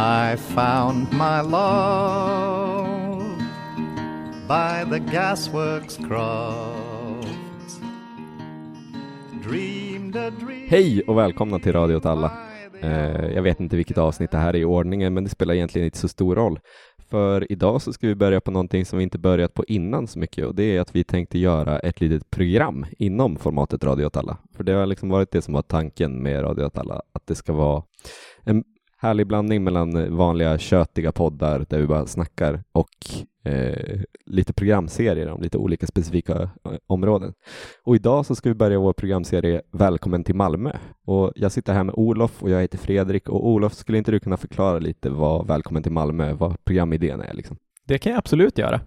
I found my love by the gasworks cross. Dreamed a dream Hej och välkomna till Radio åt alla. Eh, jag vet inte vilket avsnitt det här är i ordningen, men det spelar egentligen inte så stor roll. För idag så ska vi börja på någonting som vi inte börjat på innan så mycket och det är att vi tänkte göra ett litet program inom formatet Radio åt alla. För det har liksom varit det som var tanken med Radio åt alla, att det ska vara en härlig blandning mellan eh, vanliga köttiga poddar där vi bara snackar och eh, lite programserier om lite olika specifika eh, områden. Och idag så ska vi börja vår programserie Välkommen till Malmö. Och jag sitter här med Olof och jag heter Fredrik och Olof, skulle inte du kunna förklara lite vad Välkommen till Malmö, vad programidén är liksom? Det kan jag absolut göra.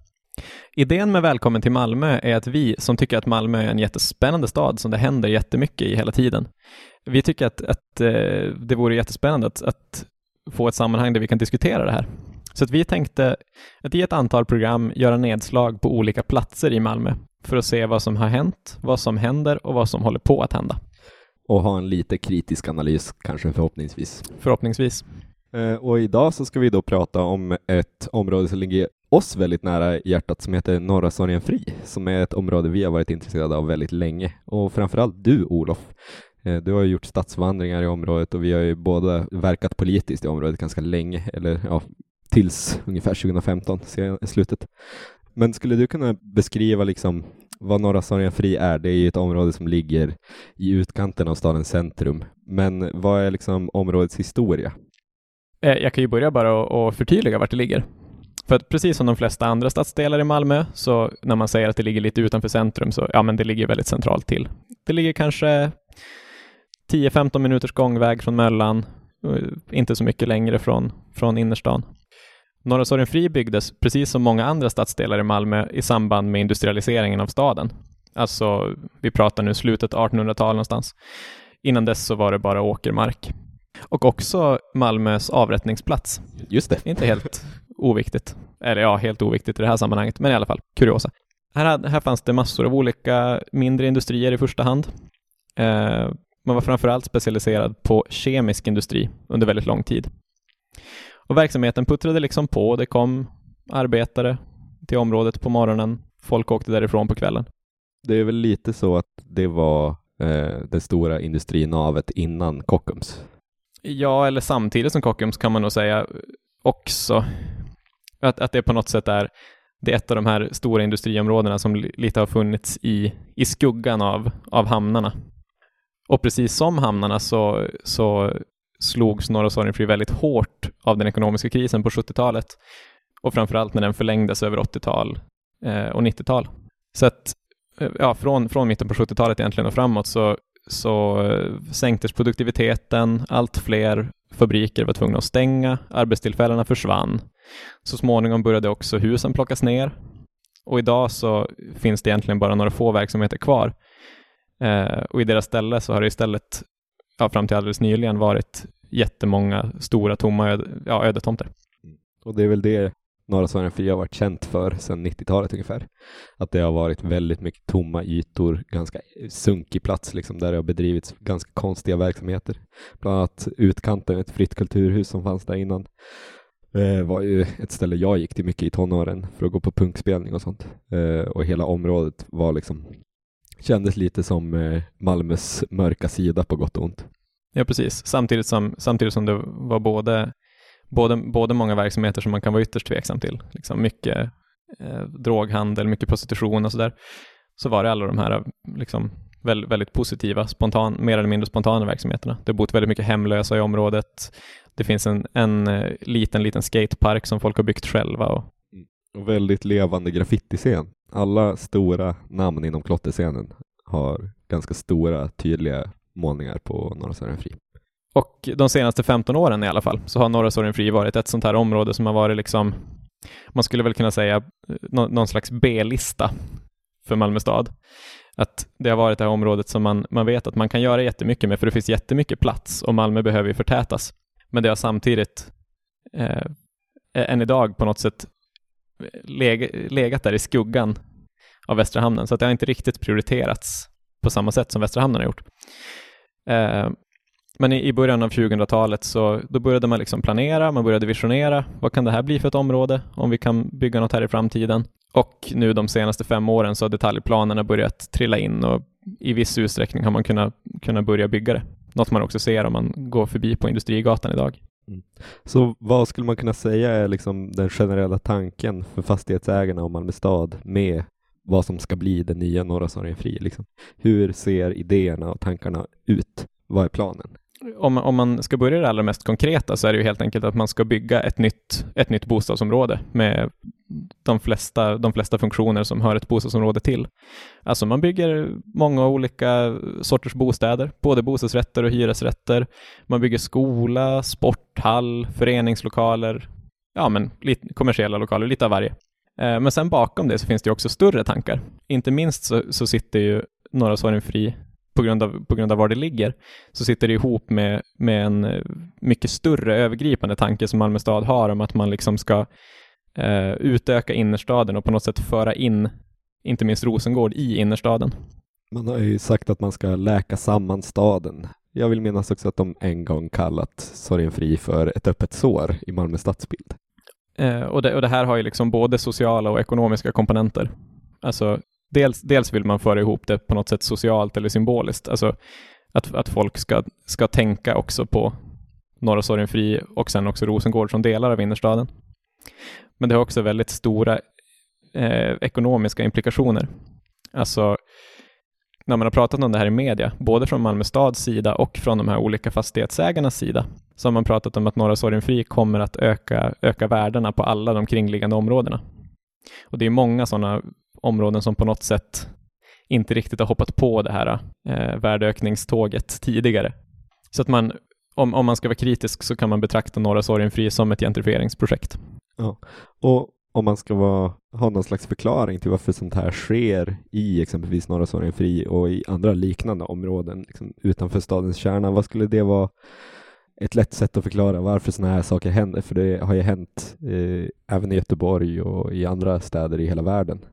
Idén med Välkommen till Malmö är att vi som tycker att Malmö är en jättespännande stad som det händer jättemycket i hela tiden. Vi tycker att, att eh, det vore jättespännande att, att få ett sammanhang där vi kan diskutera det här. Så att vi tänkte att i ett antal program göra nedslag på olika platser i Malmö för att se vad som har hänt, vad som händer och vad som håller på att hända. Och ha en lite kritisk analys, kanske förhoppningsvis. Förhoppningsvis. Eh, och idag så ska vi då prata om ett område som ligger oss väldigt nära hjärtat som heter Norra Sorgenfri, som är ett område vi har varit intresserade av väldigt länge. Och framförallt du, Olof. Eh, du har gjort stadsvandringar i området och vi har ju båda verkat politiskt i området ganska länge, eller ja, tills ungefär 2015, i slutet. Men skulle du kunna beskriva liksom vad Norra Sorgenfri är? Det är ju ett område som ligger i utkanten av stadens centrum. Men vad är liksom områdets historia? Eh, jag kan ju börja bara och- och förtydliga vart det ligger. För att precis som de flesta andra stadsdelar i Malmö, så när man säger att det ligger lite utanför centrum, så ja, men det ligger väldigt centralt till. Det ligger kanske 10-15 minuters gångväg från Möllan, eh, inte så mycket längre från, från innerstan. Norra Sorgenfri byggdes, precis som många andra stadsdelar i Malmö, i samband med industrialiseringen av staden. Alltså, vi pratar nu slutet 1800-tal någonstans. Innan dess så var det bara åkermark. Och också Malmös avrättningsplats. Just det. Inte helt oviktigt. Eller ja, helt oviktigt i det här sammanhanget, men i alla fall kuriosa. Här, här fanns det massor av olika mindre industrier i första hand. Eh, man var framförallt specialiserad på kemisk industri under väldigt lång tid. Och verksamheten puttrade liksom på. Det kom arbetare till området på morgonen. Folk åkte därifrån på kvällen. Det är väl lite så att det var eh, det stora industrinavet innan Kockums. Ja, eller samtidigt som Kockums kan man nog säga också att, att det på något sätt är det är ett av de här stora industriområdena som lite har funnits i, i skuggan av, av hamnarna. Och precis som hamnarna så, så slogs Norra Sorgenfri väldigt hårt av den ekonomiska krisen på 70-talet och framförallt när den förlängdes över 80-tal eh, och 90-tal. Så att eh, ja, från, från mitten på 70-talet egentligen och framåt så, så eh, sänktes produktiviteten, allt fler fabriker var tvungna att stänga, arbetstillfällena försvann. Så småningom började också husen plockas ner och idag så finns det egentligen bara några få verksamheter kvar. Eh, och i deras ställe så har det istället, ja, fram till alldeles nyligen, varit jättemånga stora tomma öde, ja, ödetomter. Och det är väl det Norra Sverige 4 har varit känt för sedan 90-talet ungefär. Att det har varit väldigt mycket tomma ytor, ganska sunkig plats liksom, där det har bedrivits ganska konstiga verksamheter. Bland annat utkanten, ett fritt kulturhus som fanns där innan. eh, var ju ett ställe jag gick till mycket i tonåren för att gå på punkspelning och sånt. Eh, och hela området var liksom kändes lite som eh, Malmös mörka sida på gott och ont. Ja, precis. Samtidigt som, samtidigt som det var både, både, både många verksamheter som man kan vara ytterst tveksam till, liksom mycket eh, droghandel, mycket prostitution och sådär, så var det alla de här liksom, väldigt, väldigt positiva, spontan, mer eller mindre spontana verksamheterna. Det har bott väldigt mycket hemlösa i området. Det finns en, en eh, liten, liten skatepark som folk har byggt själva. Och, mm. Och väldigt levande graffitiscen. Alla stora namn inom klotterscenen har ganska stora, tydliga målningar på Norra Sorgenfri och de senaste 15 åren i alla fall, så har norra Sorgenfri varit ett sånt här område som har varit liksom, man skulle väl kunna säga, eh, någon slags B-lista för Malmö stad. Att det har varit det här området som man, man vet att man kan göra jättemycket med, för det finns jättemycket plats och Malmö behöver ju förtätas. Men det har samtidigt eh, än idag på något sätt eh, leg, legat där i skuggan av Västra hamnen, så att det har inte riktigt prioriterats på samma sätt som Västra hamnen har gjort. Eh, men i, i början av 2000-talet så då började man liksom planera, man började visionera. Vad kan det här bli för ett område om vi kan bygga något här i framtiden? Och nu de senaste fem åren så har detaljplanerna börjat trilla in och i viss utsträckning har man kunnat, kunnat börja bygga det. Något man också ser om man går förbi på Industrigatan idag. Mm. Så vad skulle man kunna säga är liksom den generella tanken för fastighetsägarna om Malmö stad med vad som ska bli den nya Norra Sorgenfri? Liksom? Hur ser idéerna och tankarna ut? Vad är planen? Om, om man ska börja det allra mest konkreta så är det ju helt enkelt att man ska bygga ett nytt, ett nytt bostadsområde med de flesta, de flesta funktioner som hör ett bostadsområde till. Alltså man bygger många olika sorters bostäder, både bostadsrätter och hyresrätter. Man bygger skola, sporthall, föreningslokaler, ja men lite kommersiella lokaler, lite av varje. Eh, men sen bakom det så finns det också större tankar. Inte minst så, så sitter ju Norra Sorgenfri på grund, av, på grund av var det ligger, så sitter det ihop med, med en eh, mycket större övergripande tanke som Malmö stad har om att man liksom ska eh, utöka innerstaden och på något sätt föra in, inte minst Rosengård, i innerstaden. Man har ju sagt att man ska läka samman staden. Jag vill minnas också att de en gång kallat Sorgenfri för ett öppet sår i Malmö stadsbild. Eh, och, det, och det här har ju liksom både sociala och ekonomiska komponenter. Alltså dels, dels vill man föra ihop det på något sätt socialt eller symboliskt. Alltså att, att folk ska, ska tänka också på Norra Sorgenfri och sen också Rosengård som delar av innerstaden. Men det har också väldigt stora eh, ekonomiska implikationer. Alltså när man har pratat om det här i media, både från Malmö stads sida och från de här olika fastighetsägarnas sida, så har man pratat om att Norra Sorgenfri kommer att öka, öka värdena på alla de kringliggande områdena. Och det är många sådana områden som på något sätt inte riktigt har hoppat på det här eh, värdeökningståget tidigare. Så att man, om, om man ska vara kritisk så kan man betrakta Norra Sorgenfri som ett gentrifieringsprojekt. Ja, och om man ska vara, ha någon slags förklaring till varför sånt här sker i exempelvis Norra Sorgenfri och i andra liknande områden liksom utanför stadens kärna, vad skulle det vara ett lätt sätt att förklara varför sådana här saker händer? För det har ju hänt eh, även i Göteborg och i andra städer i hela världen.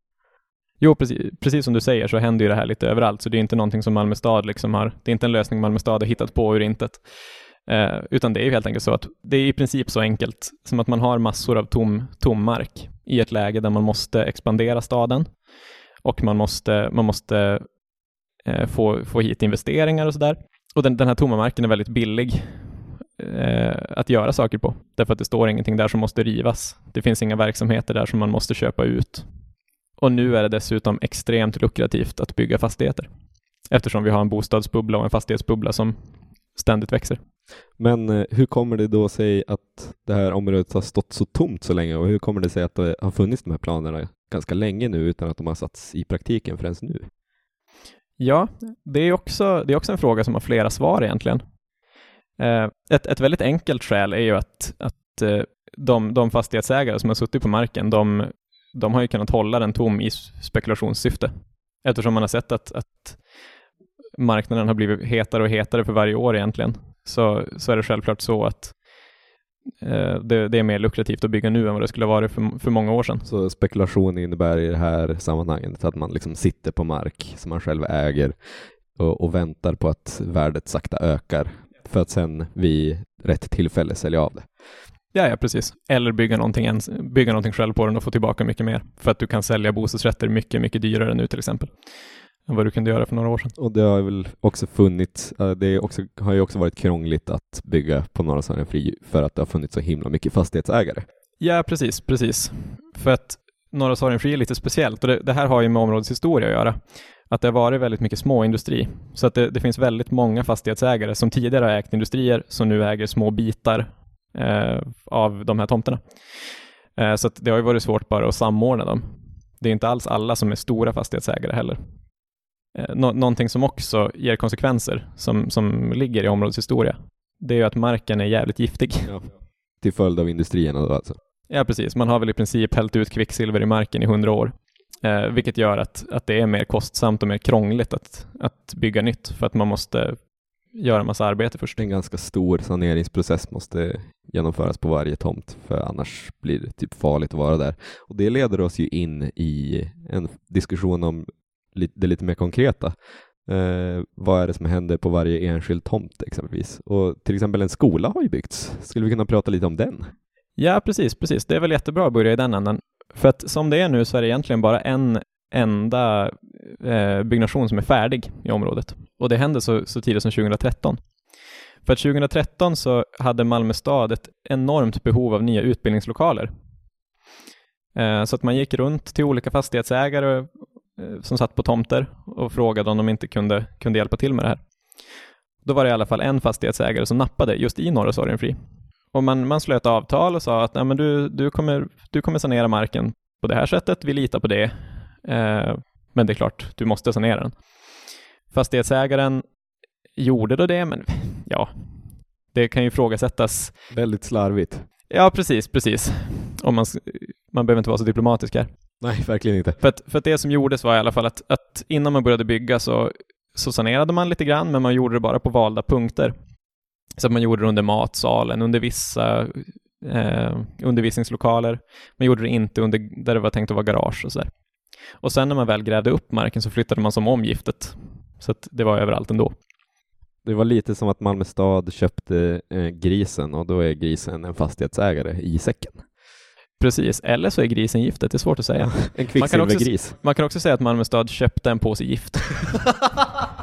Jo, precis, precis som du säger så händer ju det här lite överallt, så det är inte någonting som Malmö stad liksom har, det är inte en lösning Malmö stad har hittat på ur intet. Eh, utan det är ju helt enkelt så att det är i princip så enkelt som att man har massor av tom, tom mark i ett läge där man måste expandera staden och man måste, man måste eh, få, få hit investeringar och sådär. Och den, den här tomma marken är väldigt billig eh, att göra saker på, därför att det står ingenting där som måste rivas. Det finns inga verksamheter där som man måste köpa ut. Och nu är det dessutom extremt lukrativt att bygga fastigheter, eftersom vi har en bostadsbubbla och en fastighetsbubbla som ständigt växer. Men eh, hur kommer det då sig att det här området har stått så tomt så länge och hur kommer det sig att det har funnits de här planerna ganska länge nu utan att de har satts i praktiken förrän nu? Ja, det är också, det är också en fråga som har flera svar egentligen. Eh, ett, ett väldigt enkelt skäl är ju att, att eh, de, de fastighetsägare som har suttit på marken, de, de har ju kunnat hålla den tom i spekulationssyfte. Eftersom man har sett att, att marknaden har blivit hetare och hetare för varje år egentligen, så, så är det självklart så att eh, det, det, är mer lukrativt att bygga nu än vad det skulle ha varit för, för många år sedan. Så spekulation innebär i det här sammanhanget att man liksom sitter på mark som man själv äger och, och väntar på att värdet sakta ökar för att sen vid rätt tillfälle sälja av det. Ja, ja, precis. Eller bygga någonting, ens, bygga någonting själv på den och få tillbaka mycket mer. För att du kan sälja bostadsrätter mycket, mycket dyrare nu till exempel än vad du kunde göra för några år sedan. Och det har väl också funnits, det också, har ju också varit krångligt att bygga på Norra Sverige Fri för att det har funnits så himla mycket fastighetsägare. Ja, precis, precis. För att Norra Sorgenfri är lite speciellt och det, det, här har ju med områdets historia att göra. Att det har varit väldigt mycket småindustri. Så att det, det finns väldigt många fastighetsägare som tidigare har ägt industrier som nu äger små bitar eh, av de här tomterna. Eh, så det har ju varit svårt bara att samordna dem. Det är inte alls alla som är stora fastighetsägare heller. Eh, nå någonting som också ger konsekvenser som, som ligger i områdets historia, det är ju att marken är jävligt giftig. Ja. Till följd av industrierna då alltså? Ja, precis. Man har väl i princip hällt ut kvicksilver i marken i hundra år, eh, vilket gör att, att det är mer kostsamt och mer krångligt att, att bygga nytt för att man måste göra massa arbete först. En ganska stor saneringsprocess måste genomföras på varje tomt, för annars blir det typ farligt att vara där. Och det leder oss ju in i en diskussion om det lite mer konkreta. Eh, vad är det som händer på varje enskild tomt exempelvis? Och till exempel en skola har ju byggts. Skulle vi kunna prata lite om den? Ja, precis, precis. Det är väl jättebra att börja i den änden. För att som det är nu så är det egentligen bara en enda eh, byggnation som är färdig i området. Och det hände så, så tidigt som 2013. För att 2013 så hade Malmö stad ett enormt behov av nya utbildningslokaler. Eh, så att man gick runt till olika fastighetsägare eh, som satt på tomter och frågade om de inte kunde, kunde hjälpa till med det här. Då var det i alla fall en fastighetsägare som nappade just i Norra Sorgenfri. Och man, man slöt avtal och sa att Nej, men du, du, kommer, du kommer sanera marken på det här sättet, vi litar på det. Eh, men det är klart, du måste sanera den. Fastighetsägaren gjorde då det, men ja, det kan ju ifrågasättas. Väldigt slarvigt. Ja, precis, precis. Om man, man behöver inte vara så diplomatisk här. Nej, verkligen inte. För att, för att det som gjordes var i alla fall att, att innan man började bygga så, så sanerade man lite grann, men man gjorde det bara på valda punkter. Så man gjorde det under matsalen, under vissa eh, undervisningslokaler. Man gjorde det inte under där det var tänkt att vara garage och sådär. Och sen när man väl grävde upp marken så flyttade man som om giftet. Så att det var överallt ändå. Det var lite som att Malmö stad köpte eh, grisen och då är grisen en fastighetsägare i säcken. Precis, eller så är grisen giftet, det är svårt att säga. En kvicksilvergris. Man kan också säga att Malmö stad köpte en påse gift.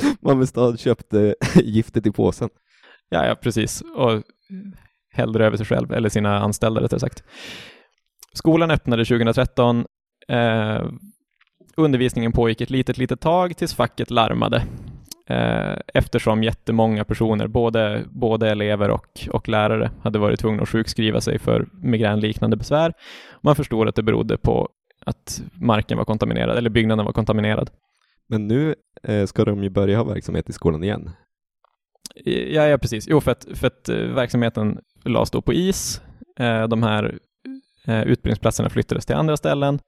Malmö stad köpte giftet i påsen. Ja, ja, precis. Och hällde över sig själv, eller sina anställda rättare sagt. Skolan öppnade 2013. Eh, undervisningen pågick ett litet, litet tag tills facket larmade. Eh, eftersom jättemånga personer, både, både elever och, och lärare, hade varit tvungna att sjukskriva sig för migränliknande besvär. Man förstod att det berodde på att marken var kontaminerad, eller byggnaden var kontaminerad. Men nu eh, ska de ju börja ha verksamhet i skolan igen. Ja, ja precis. Jo, för att, för att eh, verksamheten lades då på is. Eh, de här utbildningsplatserna flyttades till andra ställen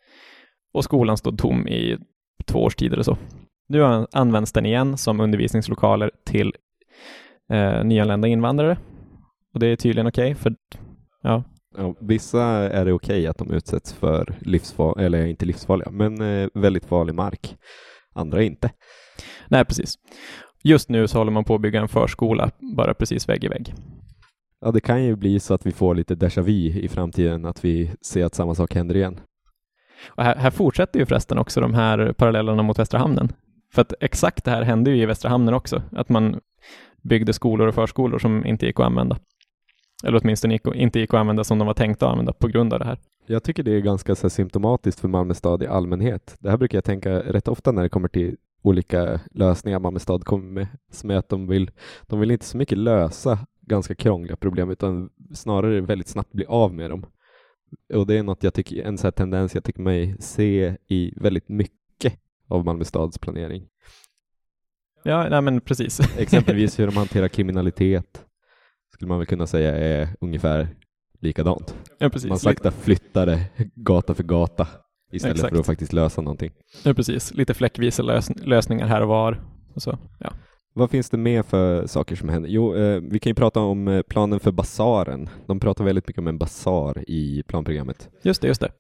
och skolan stod tom i två års tid eller så. Nu används den igen som undervisningslokaler till eh, nyanlända invandrare. Och det är tydligen okej, okay för ja. ja. Vissa är det okej okay att de utsätts för livsfarliga, eller inte livsfarliga, men eh, väldigt farlig mark. Andra inte. Nej, precis. Just nu så håller man på att bygga en förskola bara precis vägg i vägg. Ja, det kan ju bli så att vi får lite déjà vu i framtiden, att vi ser att samma sak händer igen. Och här, här fortsätter ju förresten också de här parallellerna mot Västra hamnen. För att exakt det här hände ju i Västra hamnen också, att man byggde skolor och förskolor som inte gick att använda. Eller åtminstone gick, inte gick att använda som de var tänkta att använda på grund av det här. Jag tycker det är ganska så symptomatiskt för Malmö stad i allmänhet. Det här brukar jag tänka rätt ofta när det kommer till olika lösningar Malmö stad kommer med, som är att de vill, de vill inte så mycket lösa ganska krångliga problem utan snarare väldigt snabbt bli av med dem. Och det är något jag tycker, en sån tendens jag tycker mig se i väldigt mycket av Malmö stads planering. Ja, nej men precis. Exempelvis hur de hanterar kriminalitet skulle man väl kunna säga är ungefär likadant. Ja, precis. Man sakta flyttar det gata för gata istället Exakt. för att faktiskt lösa någonting. Ja, precis. Lite fläckvisa lös lösningar här och var. Och så. Ja. Vad finns det mer för saker som händer? Jo, eh, vi kan ju prata om eh, planen för basaren. De pratar väldigt mycket om en basar i planprogrammet. Just det, just det.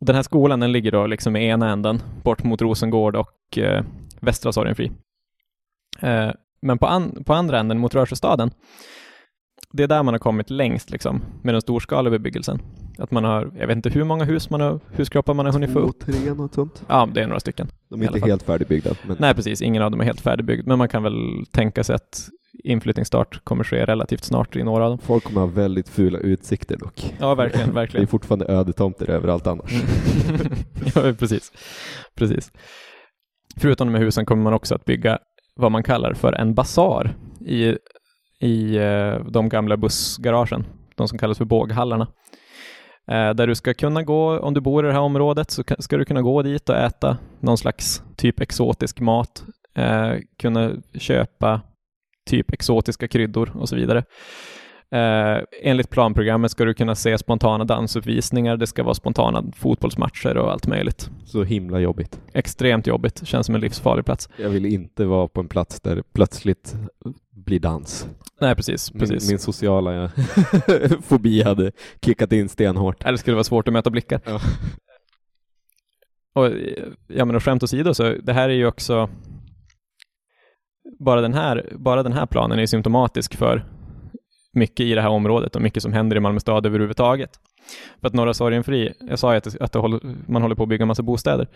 Den här skolan den ligger då liksom i ena änden, bort mot Rosengård och eh, Västra Sorgenfri. Eh, men på, an på andra änden, mot Rörsjöstaden, det är där man har kommit längst liksom, med den storskaliga bebyggelsen. Att man har, jag vet inte hur många hus man har, huskroppar man har hunnit få upp. Två, tre, något sånt. Ja, det är några stycken. De är inte helt färdigbyggda. Men... Nej, precis. Ingen av dem är helt färdigbyggd, men man kan väl tänka sig att inflyttningsstart kommer ske relativt snart i några av dem. Folk kommer ha väldigt fula utsikter dock. Ja, verkligen, verkligen. Det är fortfarande ödetomter överallt annars. ja, precis. precis. Förutom de här husen kommer man också att bygga vad man kallar för en basar i, i eh, de gamla bussgaragen, de som kallas för båghallarna. Eh, där du ska kunna gå, om du bor i det här området, så ska du kunna gå dit och äta någon slags typ exotisk mat, eh, kunna köpa typ exotiska kryddor och så vidare. Eh, enligt planprogrammet ska du kunna se spontana dansuppvisningar, det ska vara spontana fotbollsmatcher och allt möjligt. Så himla jobbigt. Extremt jobbigt, känns som en livsfarlig plats. Jag vill inte vara på en plats där det plötsligt blir dans. Nej, precis. precis. Min, min sociala fobi hade kickat in stenhårt. Eller skulle vara svårt att möta blickar. Ja. Och, ja, men och skämt åsido, så det här är ju också bara den här, bara den här planen är symptomatisk för mycket i det här området och mycket som händer i Malmö stad överhuvudtaget. För att Norra Sorgenfri, jag sa ju att, att håller, man håller på att bygga massa bostäder.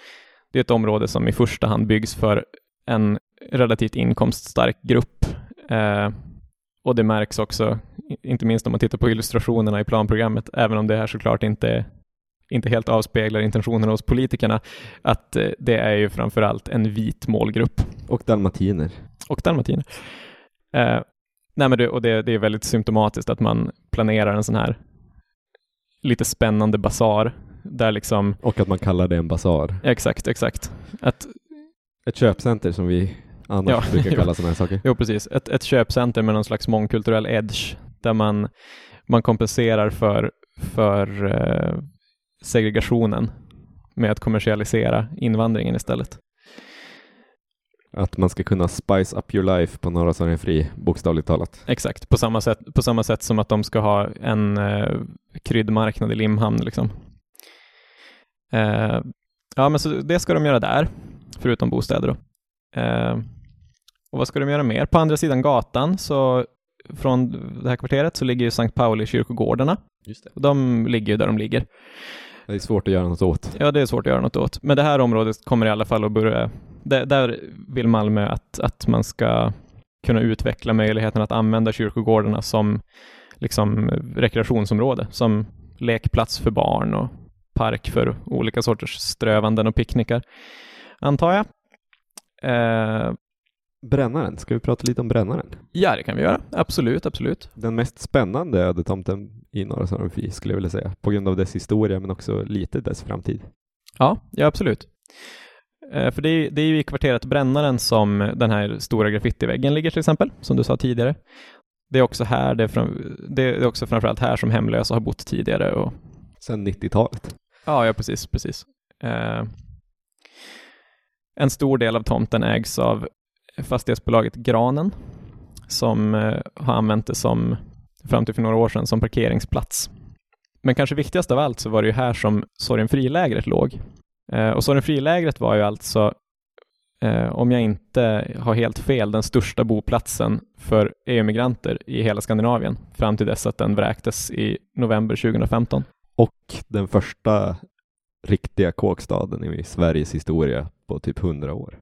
Det är ett område som i första hand byggs för en relativt inkomststark grupp. Eh, och det märks också, inte minst om man tittar på illustrationerna i planprogrammet, även om det här såklart inte, inte helt avspeglar intentionerna hos politikerna, att eh, det är ju framförallt en vit målgrupp. Och dalmatiner. Och dalmatiner. Eh, nej men det, och det, det är väldigt symptomatiskt att man planerar en sån här lite spännande basar där liksom... Och att man kallar det en basar. Exakt, exakt. Att, Ett köpcenter som vi annars Ja, brukar kalla sådana här saker. jo, precis. Ett, ett köpcenter med någon slags mångkulturell edge där man, man kompenserar för, för eh, segregationen med att kommersialisera invandringen istället. Att man ska kunna spice up your life på Norra Sorgenfri, bokstavligt talat. Exakt, på samma sätt, på samma sätt som att de ska ha en eh, kryddmarknad i Limhamn. Liksom. Eh, ja, men så det ska de göra där, förutom bostäder. Då. Eh, och vad ska de göra mer? På andra sidan gatan, så från det här kvarteret, så ligger ju Sankt Pauli kyrkogårdarna. Just det. Och De ligger ju där de ligger. Det är svårt att göra något åt. Ja, det är svårt att göra något åt. Men det här området kommer i alla fall att börja... Där, där vill Malmö att, att man ska kunna utveckla möjligheten att använda kyrkogårdarna som liksom rekreationsområde, som lekplats för barn och park för olika sorters strövanden och picknickar, antar jag. Eh, Brännaren, ska vi prata lite om brännaren? ja, det kan vi göra. Absolut, absolut. Den mest spännande ödetomten i Norra Sorgenfri skulle jag vilja säga, på grund av dess historia men också lite dess framtid. Ja, ja absolut. Eh, för det är, det är ju i kvarteret Brännaren som den här stora graffitiväggen ligger till exempel, som du sa tidigare. Det är också här, det är, fram, det är också framförallt här som hemlösa har bott tidigare. Och, Sen 90-talet. ja, ja, precis, precis. Eh, en stor del av tomten ägs av fastighetsbolaget Granen, som eh, har använt det som, fram till för några år sedan, som parkeringsplats. Men kanske viktigast av allt så var det ju här som Sorgenfrilägret låg. Eh, och Sorgenfrilägret var ju alltså, eh, om jag inte har helt fel, den största boplatsen för EU-migranter i hela Skandinavien fram till dess att den vräktes i november 2015. Och den första riktiga kåkstaden i Sveriges historia på typ 100 år.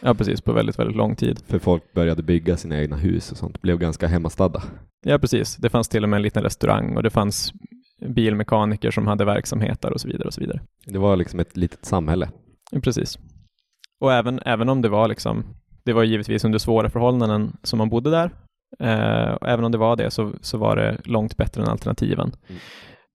Ja, precis, på väldigt, väldigt lång tid. För folk började bygga sina egna hus och sånt, blev ganska hemmastadda. Ja, precis. Det fanns till och med en liten restaurang och det fanns bilmekaniker som hade verksamhet där och så vidare och så vidare. Det var liksom ett litet samhälle. Precis. Och även, även om det var liksom, det var givetvis under svåra förhållanden som man bodde där, eh, och även om det var det så, så var det långt bättre än alternativen. Mm.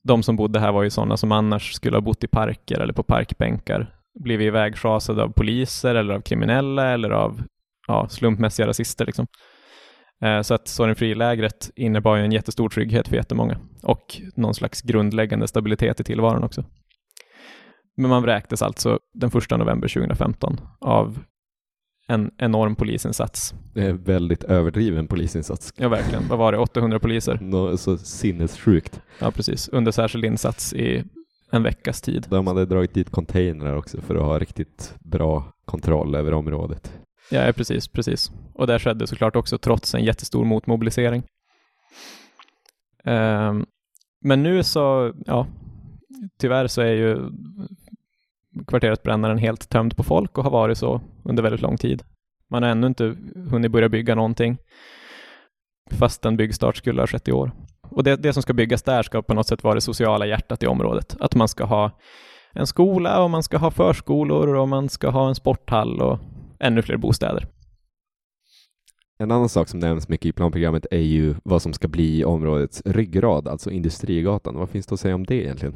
De som bodde här var ju sådana som annars skulle ha bott i parker eller på parkbänkar, blivit ivägschasade av poliser eller av kriminella eller av ja, slumpmässiga rasister. Liksom. Eh, så att Sorgenfrilägret innebar ju en jättestor trygghet för jättemånga och någon slags grundläggande stabilitet i tillvaron också. Men man vräktes alltså den 1 november 2015 av en enorm polisinsats. Det är väldigt överdriven polisinsats. Ja, verkligen. Vad var det? 800 poliser? Nå så sinnessjukt. Ja, precis. Under särskild insats i en veckas tid. De hade dragit dit containrar också för att ha riktigt bra kontroll över området. Ja, precis, precis. Och det skedde såklart också trots en jättestor motmobilisering. Ehm, men nu så, ja, tyvärr så är ju kvarteret Brännaren helt tömt på folk och har varit så under väldigt lång tid. Man har ännu inte hunnit börja bygga någonting fast en byggstart skulle ha skett i år. Och det, det som ska byggas där ska på något sätt vara det sociala hjärtat i området. Att man ska ha en skola och man ska ha förskolor och man ska ha en sporthall och ännu fler bostäder. En annan sak som nämns mycket i planprogrammet är ju vad som ska bli områdets ryggrad, alltså Industrigatan. Vad finns det att säga om det egentligen?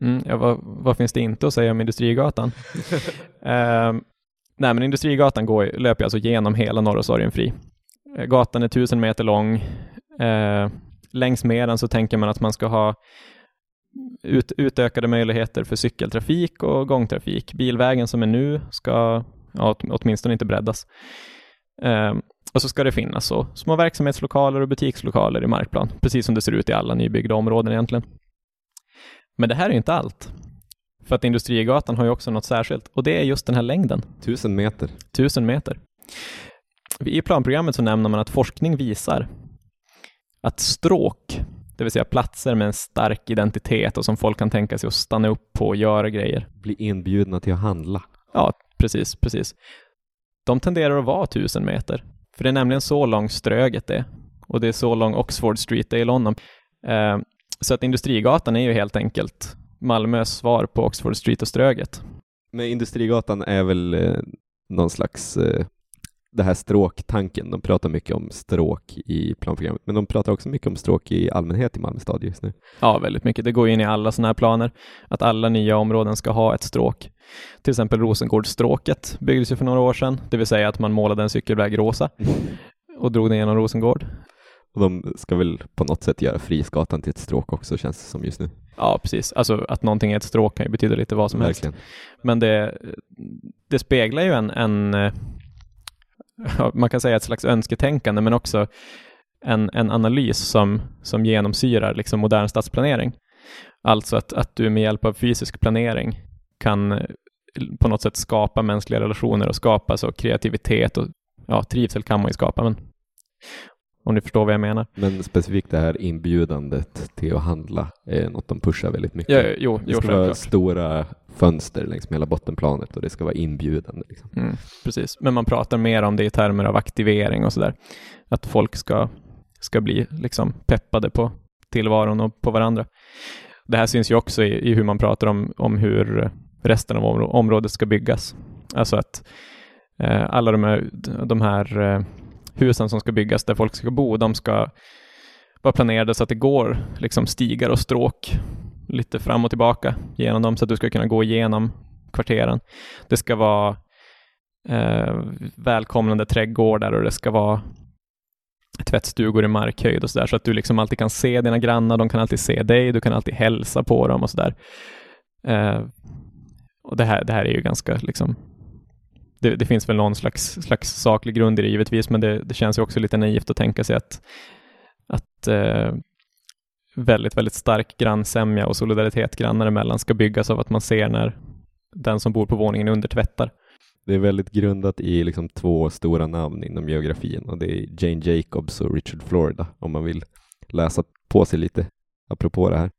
Mm, ja, vad, vad finns det inte att säga om Industrigatan? Ehm, nej, men Industrigatan går, löper alltså genom hela Norra Sorgenfri. Eh, Gatan är tusen meter lång. Eh, längs med den så tänker man att man ska ha ut, utökade möjligheter för cykeltrafik och gångtrafik. Bilvägen som är nu ska ja, åt, åtminstone inte breddas. Ehm, och så ska det finnas så små verksamhetslokaler och butikslokaler i markplan, precis som det ser ut i alla nybyggda områden egentligen. Men det här är inte allt. För att Industrigatan har ju också något särskilt och det är just den här längden, Tusen meter. tusen meter. I planprogrammet så nämner man att forskning visar att stråk, det vill säga platser med en stark identitet och som folk kan tänka sig att stanna upp på och göra grejer. Bli inbjudna till att handla. Ja, precis, precis. De tenderar att vara tusen meter. För det är nämligen så lång Ströget är. Och det är så lång Oxford Street är i London. Eh, så att Industrigatan är ju helt enkelt Malmös svar på Oxford Street och Ströget. Men Industrigatan är väl eh, någon slags eh, det här stråktanken. De pratar mycket om stråk i planprogrammet, men de pratar också mycket om stråk i allmänhet i Malmö stad just nu. Ja, väldigt mycket. Det går in i alla sådana här planer, att alla nya områden ska ha ett stråk. Till exempel Rosengårdsstråket byggdes ju för några år sedan, det vill säga att man målade en cykelväg rosa och drog den genom Rosengård. Och de ska väl på något sätt göra Frisgatan till ett stråk också, känns det som just nu. Ja, precis. Alltså att någonting är ett stråk kan ju betyda lite vad som Verkligen. helst. Men det, det speglar ju en, en eh, man kan säga ett slags önsketänkande, men också en, en analys som, som genomsyrar liksom modern stadsplanering. Alltså att, att du med hjälp av fysisk planering kan eh, på något sätt skapa mänskliga relationer och skapa så kreativitet och ja, trivsel kan man ju skapa, men om ni förstår vad jag menar. Men specifikt det här inbjudandet till att handla är något de pushar väldigt mycket. Ja, jo, det jo ska vara självklart. stora fönster längs med hela bottenplanet och det ska vara inbjudande. Liksom. Mm, precis, men man pratar mer om det i termer av aktivering och sådär. Att folk ska, ska bli liksom peppade på tillvaron och på varandra. Det här syns ju också i, i hur man pratar om, om hur resten av områ- området ska byggas. Alltså att eh, alla de här, de här eh, husen som ska byggas där folk ska bo, de ska vara planerade så att det går liksom stigar och stråk lite fram och tillbaka genom dem så att du ska kunna gå igenom kvarteren. Det ska vara eh, välkomnande trädgårdar och det ska vara tvättstugor i markhöjd och sådär så att du liksom alltid kan se dina grannar, de kan alltid se dig, du kan alltid hälsa på dem och sådär. Eh, och det här, det här är ju ganska liksom det, det finns väl någon slags, slags saklig grund i det givetvis, men det, det känns ju också lite naivt att tänka sig att, att eh, väldigt, väldigt stark grannsämja och solidaritet grannar emellan ska byggas av att man ser när den som bor på våningen under tvättar. Det är väldigt grundat i liksom två stora namn inom geografin och det är Jane Jacobs och Richard Florida om man vill läsa på sig lite apropå det här.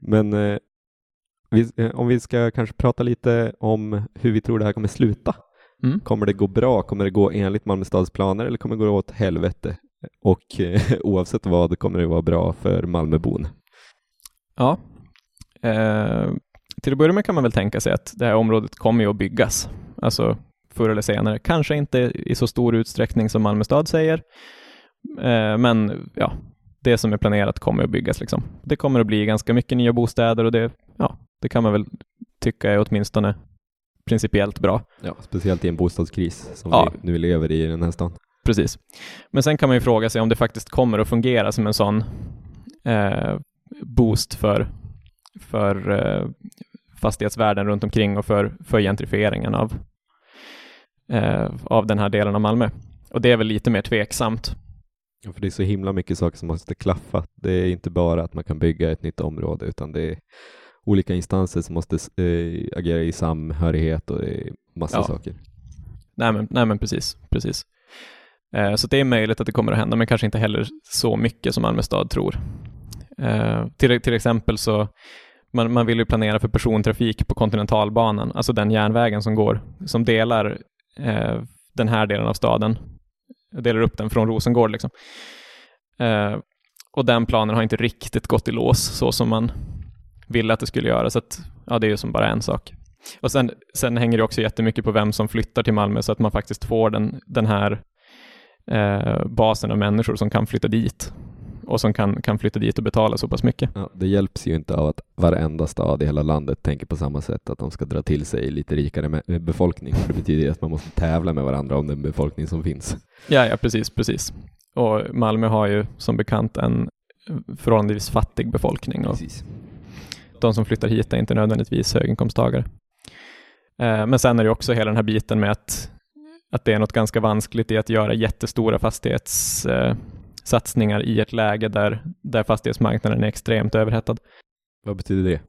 Men eh, vi, eh, om vi ska kanske prata lite om hur vi tror det här kommer sluta. Mm. Kommer det gå bra? Kommer det gå enligt Malmö stads planer eller kommer det gå åt helvete? Och eh, oavsett vad kommer det vara bra för Malmöbon. Ja. Eh, till att börja med kan man väl tänka sig att det här området kommer ju att byggas. Alltså förr eller senare. Kanske inte i så stor utsträckning som Malmö stad säger. Eh, men ja, det som är planerat kommer att byggas liksom. Det kommer att bli ganska mycket nya bostäder och det, ja, det kan man väl tycka är åtminstone principiellt bra. Ja, speciellt i en bostadskris som Ja. vi nu lever i i den här stan. Precis. Men sen kan man ju fråga sig om det faktiskt kommer att fungera som en sån eh, boost för, för eh, fastighetsvärden runt omkring och för, för gentrifieringen av, eh, av den här delen av Malmö. Och det är väl lite mer tveksamt. Ja, för det är så himla mycket saker som måste klaffa. Det är inte bara att man kan bygga ett nytt område utan det är olika instanser som måste eh, agera i samhörighet och är massa Ja. saker. Nej men, nej, men precis, precis. Eh, så det är möjligt att det kommer att hända, men kanske inte heller så mycket som Malmö stad tror. Eh, till, till exempel så man, man vill ju planera för persontrafik på kontinentalbanan, alltså den järnvägen som går, som delar eh, den här delen av staden, delar upp den från Rosengård liksom. Eh, och den planen har inte riktigt gått i lås så som man ville att det skulle göra, så att ja, det är ju som bara en sak. Och sen, sen hänger det också jättemycket på vem som flyttar till Malmö så att man faktiskt får den, den här eh, basen av människor som kan flytta dit och som kan, kan flytta dit och betala så pass mycket. Ja, det hjälps ju inte av att varenda stad i hela landet tänker på samma sätt, att de ska dra till sig lite rikare me- befolkning. För det betyder ju att man måste tävla med varandra om den befolkning som finns. Ja, ja, precis, precis. Och Malmö har ju som bekant en förhållandevis fattig befolkning och Precis. De som flyttar hit är inte nödvändigtvis höginkomsttagare. Eh, men sen är det också hela den här biten med att, att det är något ganska vanskligt i att göra jättestora fastighetssatsningar eh, i ett läge där, där fastighetsmarknaden är extremt överhettad. Vad betyder det?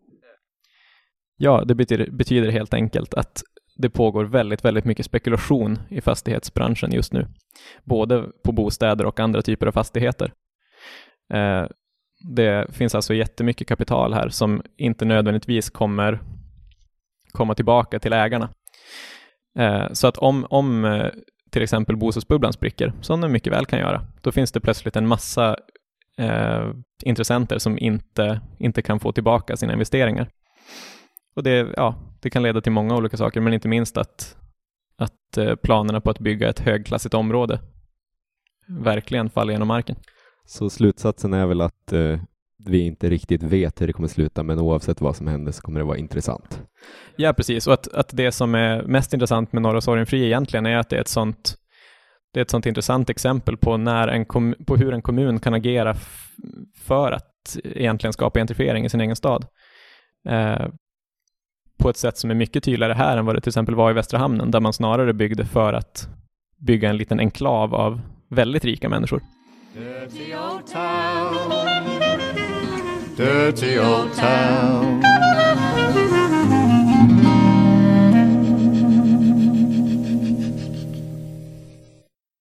Ja, det betyder, betyder helt enkelt att det pågår väldigt, väldigt mycket spekulation i fastighetsbranschen just nu. Både på bostäder och andra typer av fastigheter. Det finns alltså jättemycket kapital här som inte nödvändigtvis kommer komma tillbaka till ägarna. Eh, så att om, om eh, till exempel bostadsbubblan spricker, som den mycket väl kan göra, då finns det plötsligt en massa eh, intressenter som inte, inte kan få tillbaka sina investeringar. Och det, ja, det kan leda till många olika saker, men inte minst att, att eh, planerna på att bygga ett högklassigt område verkligen faller genom marken. Så slutsatsen är väl att eh, vi inte riktigt vet hur det kommer sluta, men oavsett vad som händer så kommer det vara intressant. Ja, precis. Och att, att det som är mest intressant med Norra Sorgenfri egentligen är att det är ett sånt det är ett sånt intressant exempel på, när en på hur en kommun kan agera för att egentligen skapa gentrifiering i sin egen stad. Eh, på ett sätt som är mycket tydligare här än vad det till exempel var i Västra Hamnen, där man snarare byggde för att bygga en liten enklav av väldigt rika människor. Dirty old town. Dirty old town.